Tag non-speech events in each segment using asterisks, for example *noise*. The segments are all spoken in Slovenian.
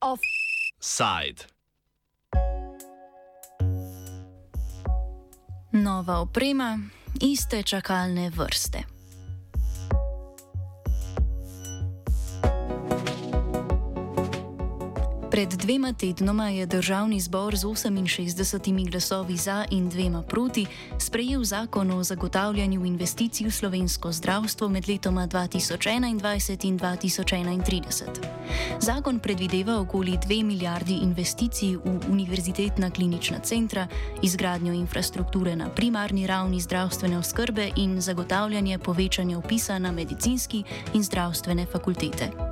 Offside. Nova oprema, iste čakalne vrste. Pred dvema tednoma je državni zbor z 68 glasovi za in dvema proti sprejel zakon o zagotavljanju investicij v slovensko zdravstvo med letoma 2021 in 2031. Zakon predvideva okoli 2 milijardi investicij v univerzitetna klinična centra, izgradnjo infrastrukture na primarni ravni zdravstvene oskrbe in zagotavljanje povečanja upisa na medicinski in zdravstvene fakultete.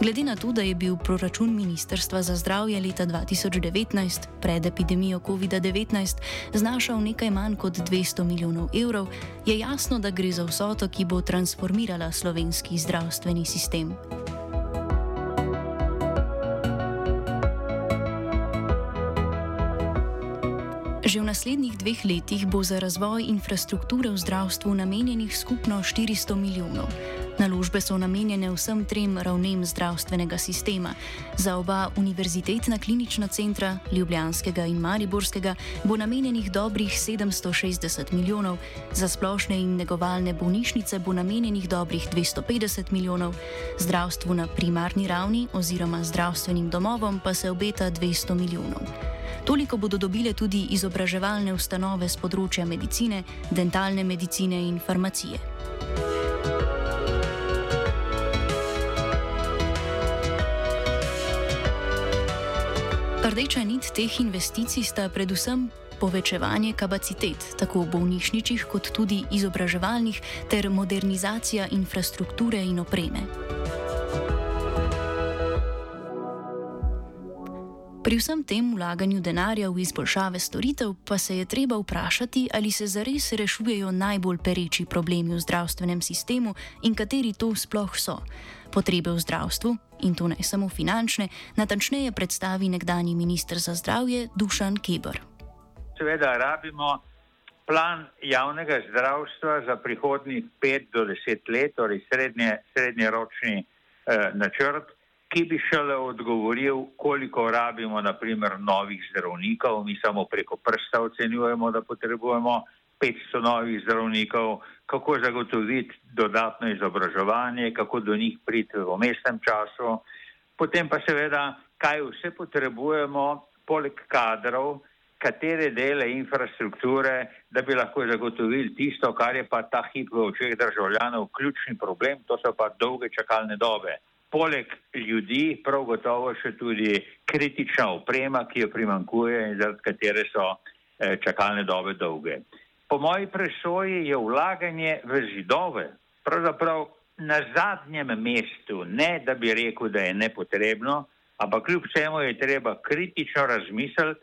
Glede na to, da je bil proračun Ministrstva za zdravje leta 2019 pred epidemijo COVID-19 znašal nekaj manj kot 200 milijonov evrov, je jasno, da gre za vsoto, ki bo transformirala slovenski zdravstveni sistem. Že v naslednjih dveh letih bo za razvoj infrastrukture v zdravstvu namenjenih skupno 400 milijonov. Naložbe so namenjene vsem trem ravnem zdravstvenega sistema. Za oba univerzitetna klinična centra, Ljubljanskega in Mariborskega, bo namenjenih dobrih 760 milijonov, za splošne in negovalne bolnišnice bo namenjenih dobrih 250 milijonov, zdravstvu na primarni ravni oziroma zdravstvenim domovom pa se obeta 200 milijonov. Toliko bodo dobile tudi izobraževalne ustanove z področja medicine, dentalne medicine in farmacije. Rdeča nit teh investicij sta predvsem povečevanje kapacitet, tako bolnišničnih kot tudi izobraževalnih, ter modernizacija infrastrukture in opreme. Pri vsem tem vlaganju denarja v izboljšave storitev pa se je treba vprašati, ali se zares rešujejo najbolj pereči problemi v zdravstvenem sistemu in kateri to sploh so potrebe v zdravstvu, in to ne samo finančne, natančneje predstavi nekdani ministr za zdravje Dušan Kebr. Seveda rabimo plan javnega zdravstva za prihodnjih pet do deset let, torej srednje, srednjeročni eh, načrt, ki bi šele odgovoril, koliko rabimo naprimer novih zdravnikov. Mi samo preko prsta ocenjujemo, da potrebujemo 500 novih zdravnikov, kako zagotoviti dodatno izobraževanje, kako do njih priti v mestnem času, potem pa seveda, kaj vse potrebujemo, poleg kadrov, katere dele infrastrukture, da bi lahko zagotovili tisto, kar je pa ta hip v očeh državljanov ključni problem, to so pa dolge čakalne dobe. Poleg ljudi, prav gotovo še tudi kritična oprema, ki jo primankuje in zaradi katere so eh, čakalne dobe dolge po moji presoji je vlaganje v zidove pravzaprav na zadnjem mestu, ne da bi rekel, da je nepotrebno, ampak kljub vsemu je treba kritično razmisliti,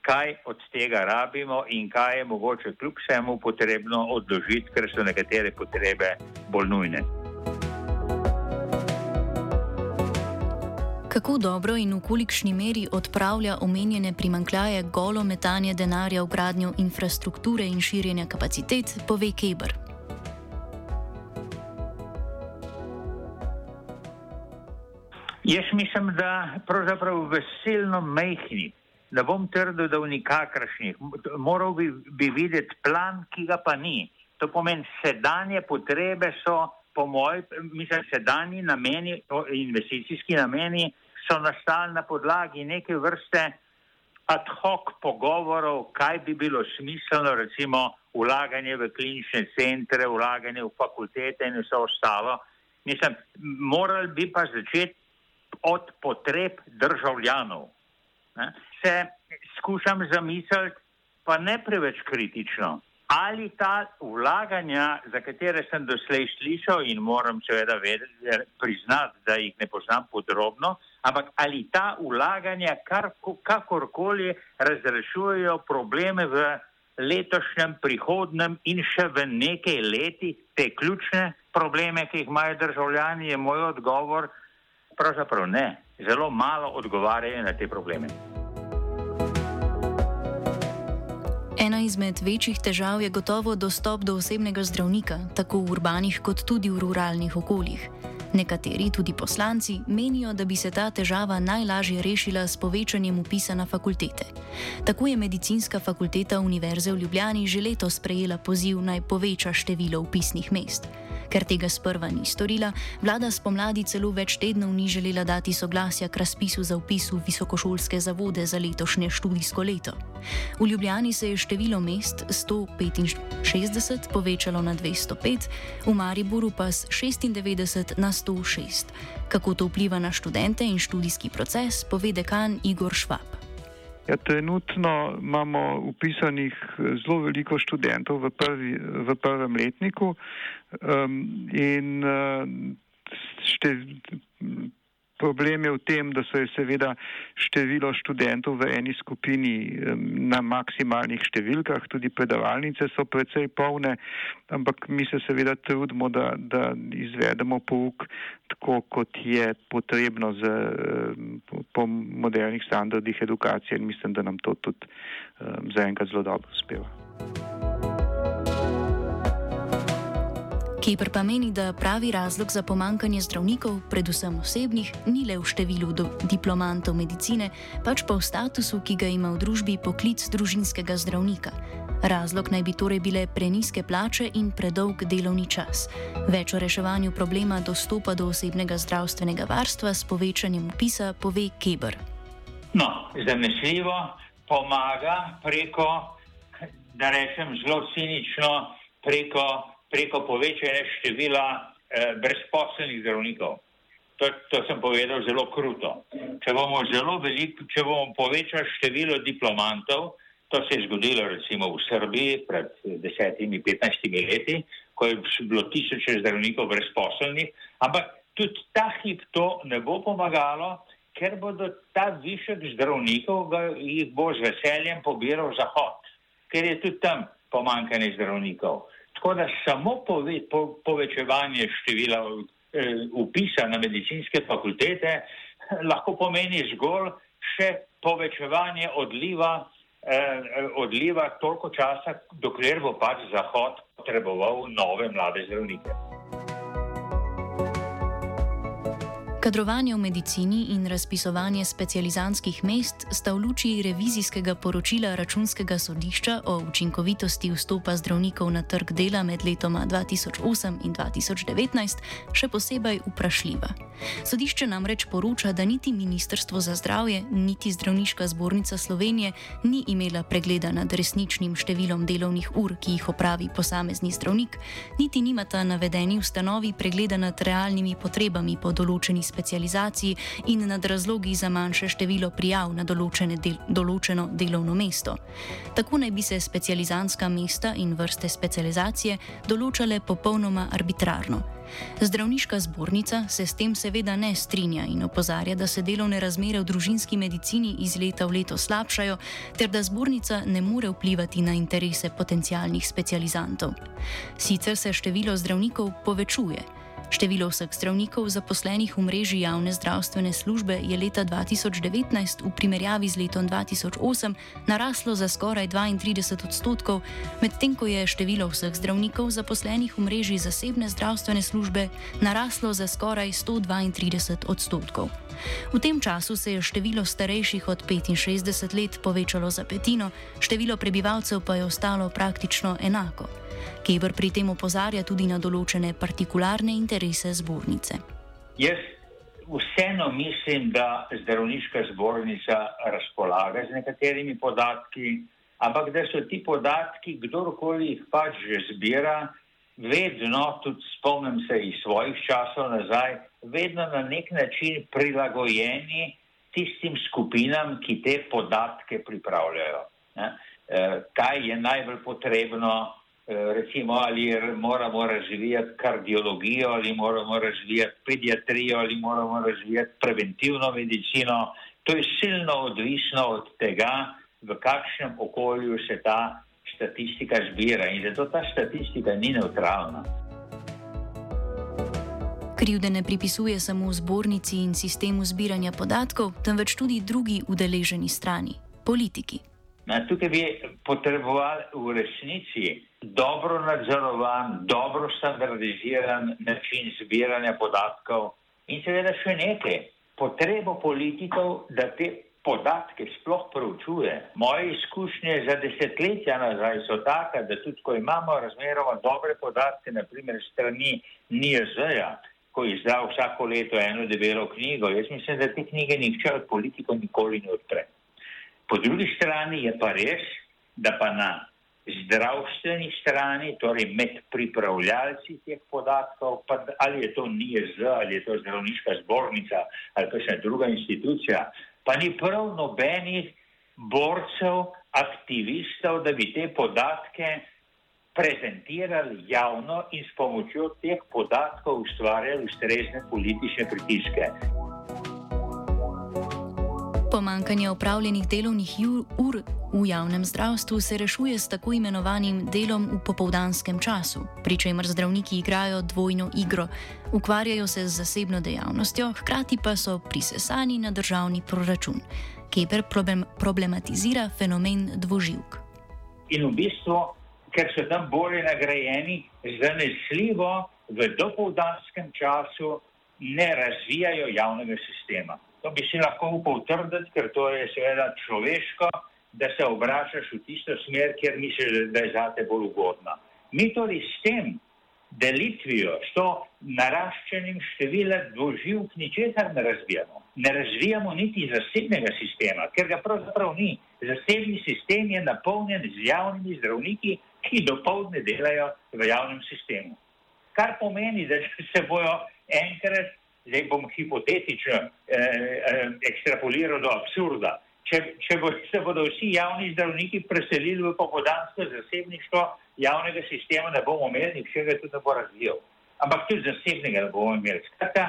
kaj od tega rabimo in kaj je mogoče kljub vsemu potrebno odložiti, ker so nekatere potrebe bolj nujne. Kako dobro in v kolikšni meri odpravlja omenjene primankljaje golo metanje denarja v gradnjo infrastrukture in širjenja kapacitet, pove Kebr. Jaz mislim, da pravzaprav veselno mehni, ne bom trdil, da v nikakršnih. Moral bi, bi videti plan, ki ga pa ni. To pomeni, sedanje potrebe so, po mojem, mislim, sedajni nameni, investicijski nameni so nastali na podlagi neke vrste ad hoc pogovorov, kaj bi bilo smiselno, recimo vlaganje v klinične centre, vlaganje v fakultete in vse ostalo. Mislim, morali bi pa začeti od potreb državljanov. Ne? Se skušam zamisliti, pa ne preveč kritično, ali ta vlaganja, za katere sem doslej slišal in moram seveda vedeti, priznati, da jih ne poznam podrobno, ampak ali ta vlaganja kar, kakorkoli razrešujejo probleme v letošnjem, prihodnem in še v nekaj leti, te ključne probleme, ki jih imajo državljani, je moj odgovor, pravzaprav ne. Zelo malo odgovarjajo na te probleme. Ena izmed večjih težav je gotovo dostop do osebnega zdravnika, tako v urbanih kot tudi v ruralnih okoljih. Nekateri, tudi poslanci, menijo, da bi se ta težava najlažje rešila s povečanjem upisa na fakultete. Tako je medicinska fakulteta Univerze v Ljubljani že letos sprejela poziv naj poveča število upisnih mest. Ker tega sprva ni storila, vlada spomladi celo več tednov ni želela dati soglasja k razpisu za upis v visokošolske zavode za letošnje študijsko leto. V Ljubljani se je število mest 165 povečalo na 205, v Mariboru pa z 96 na 106. Kako to vpliva na študente in študijski proces, pove dekan Igor Švab. Ja, trenutno imamo upisanih zelo veliko študentov v, prvi, v prvem letniku um, in uh, šte, Problem je v tem, da se je seveda število študentov v eni skupini na maksimalnih številkah, tudi predavalnice so precej polne, ampak mi se seveda trudimo, da, da izvedemo pouk tako, kot je potrebno z, po modernih standardih edukacije in mislim, da nam to tudi zaenkrat zelo dobro uspeva. Keper pa meni, da pravi razlog za pomankanje zdravnikov, predvsem osebnih, ni le v številu diplomantov medicine, pač pa v statusu, ki ga ima v družbi poklic družinskega zdravnika. Razlog naj bi torej bile preniske plače in predolg delovni čas. Več o reševanju problema dostopa do osebnega zdravstvenega varstva s povečanjem upisa pove Keber. No, zanesljivo pomaga preko, da rečem zelo cinično, preko preko povečanja števila eh, brezposelnih zdravnikov. To, to sem povedal zelo kruto. Če bomo zelo veliko, če bomo povečali število diplomantov, to se je zgodilo recimo v Srbiji pred desetimi, petnajstimi leti, ko je bilo tisoče zdravnikov brezposelnih, ampak tudi ta hip to ne bo pomagalo, ker bodo ta višek zdravnikov, jih bo z veseljem pobiral Zahod, ker je tudi tam pomankanje zdravnikov. Tako da samo pove, po, povečevanje števila eh, upisa na medicinske fakultete eh, lahko pomeni zgolj še povečevanje odliva, eh, odliva toliko časa, dokler bo pač Zahod potreboval nove mlade zdravnike. Kadrovanje v medicini in razpisovanje specializantskih mest sta v luči revizijskega poročila računskega sodišča o učinkovitosti vstopa zdravnikov na trg dela med letoma 2008 in 2019 še posebej vprašljiva. Sodišče namreč poroča, da niti Ministrstvo za zdravje, niti Zdravniška zbornica Slovenije ni imela pregleda nad resničnim številom delovnih ur, ki jih opravi posamezni zdravnik, niti nimata navedeni ustanovi pregleda nad realnimi potrebami po določeni specializaciji specializaciji in nad razlogi za manjše število prijav na del, določeno delovno mesto. Tako naj bi se specializantska mesta in vrste specializacije določale popolnoma arbitrarno. Zdravniška zbornica se s tem seveda ne strinja in opozarja, da se delovne razmere v družinski medicini iz leta v leto slabšajo, ter da zbornica ne more vplivati na interese potencijalnih specializantov. Sicer se število zdravnikov povečuje. Število vseh zdravnikov zaposlenih v mreži javne zdravstvene službe je leta 2019 v primerjavi z letom 2008 naraslo za skoraj 32 odstotkov, medtem ko je število vseh zdravnikov zaposlenih v mreži zasebne zdravstvene službe naraslo za skoraj 132 odstotkov. V tem času se je število starejših od 65 let povečalo za petino, število prebivalcev pa je ostalo praktično enako. Keber pri tem opozarja tudi na določene partikularne interese zbornice. Jaz vseeno mislim, da zdravniška zbornica razpolaga z nekaterimi podatki, ampak da so ti podatki, kdorkoli jih pač že zbira, vedno, tudi spomnim se iz svojih časov nazaj, vedno na nek način prilagojeni tistim skupinam, ki te podatke pripravljajo. Ne? Eh, kaj je najbolj potrebno, recimo ali moramo razvijati kardiologijo, ali moramo razvijati pediatrijo, ali moramo razvijati preventivno medicino. To je silno odvisno od tega, v kakšnem okolju se ta statistika zbira in zato ta statistika ni neutralna. Krivde ne pripisuje samo zbornici in sistemu zbiranja podatkov, temveč tudi drugi udeleženi strani, politiki. Na, tukaj bi potrebovali v resnici dobro nadzorovan, dobro standardiziran način zbiranja podatkov in seveda še nekaj, potrebo politikov, da te podatke sploh proučuje. Moje izkušnje za desetletja nazaj so take, da tudi ko imamo razmeroma dobre podatke, naprimer strani NIZ-ja, ko izda vsako leto eno debelo knjigo, jaz mislim, da te knjige nihče od politikov nikoli ne odpre. Po drugi strani je pa res, da pa na zdravstveni strani, torej med pripravljalci teh podatkov, pa ali je to NIZ, ali je to zdravniška zbornica ali pa še druga institucija, pa ni prav nobenih borcev, aktivistov, da bi te podatke prezentirali javno in s pomočjo teh podatkov ustvarjali ustrezne politične pritiske. Pomankanje opravljenih delovnih ur v javnem zdravstvu se rešuje s tako imenovanim delom v popovdanskem času, pri čemer zdravniki igrajo dvojno igro, ukvarjajo se z zasebno dejavnostjo, hkrati pa so prisesani na državni proračun. Keper problem, problematizira fenomen dvoživk. In v bistvu, ker so tam bolje nagrajeni, zanesljivo v dopovdanskem času ne razvijajo javnega sistema. To bi si lahko upal trditi, ker to je seveda človeško, da se obračaš v tisto smer, kjer misliš, da je zate bolj ugodna. Mi torej s tem delitvijo, s to naraščenim številom dvoživk ničesar ne razvijamo. Ne razvijamo niti zasebnega sistema, ker ga pravzaprav ni. Zasebni sistem je napolnjen z javnimi zdravniki, ki dopoledne delajo v javnem sistemu. Kar pomeni, da *laughs* se bojo enkrat zdaj bom hipotetično eh, eh, ekstrapoliral do absurda. Če, če bo, se bodo vsi javni zdravniki preselili v popodansko zasebništvo javnega sistema, ne bomo imeli, nihče ga tudi ne bo razvijal. Ampak tudi zasebnega ne bomo imeli. Skratka,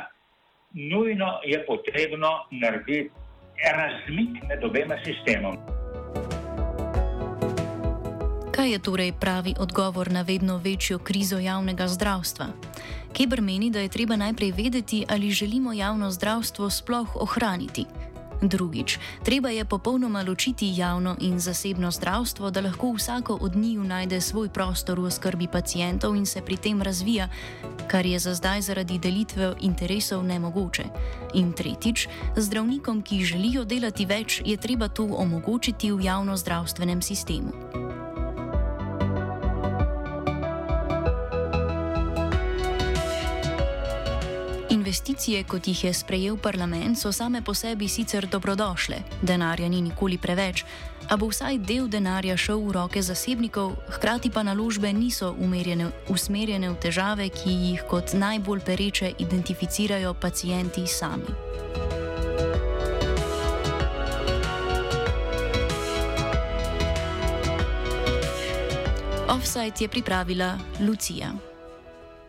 nujno je potrebno narediti razmik med obema sistemoma. Kaj je torej pravi odgovor na vedno večjo krizo javnega zdravstva? Kebr meni, da je treba najprej vedeti, ali želimo javno zdravstvo sploh ohraniti. Drugič, treba je popolnoma ločiti javno in zasebno zdravstvo, da lahko vsako od njiju najde svoj prostor v skrbi pacijentov in se pri tem razvija, kar je za zdaj zaradi delitve interesov nemogoče. In tretjič, zdravnikom, ki želijo delati več, je treba to omogočiti v javno zdravstvenem sistemu. Investicije, kot jih je sprejel parlament, so same po sebi sicer dobrodošle, denarja ni nikoli preveč, a bo vsaj del denarja šel v roke zasebnikov, hkrati pa naložbe niso umerjene, usmerjene v težave, ki jih kot najbolj pereče identificirajo pacijenti sami. Offside je pripravila Lucija.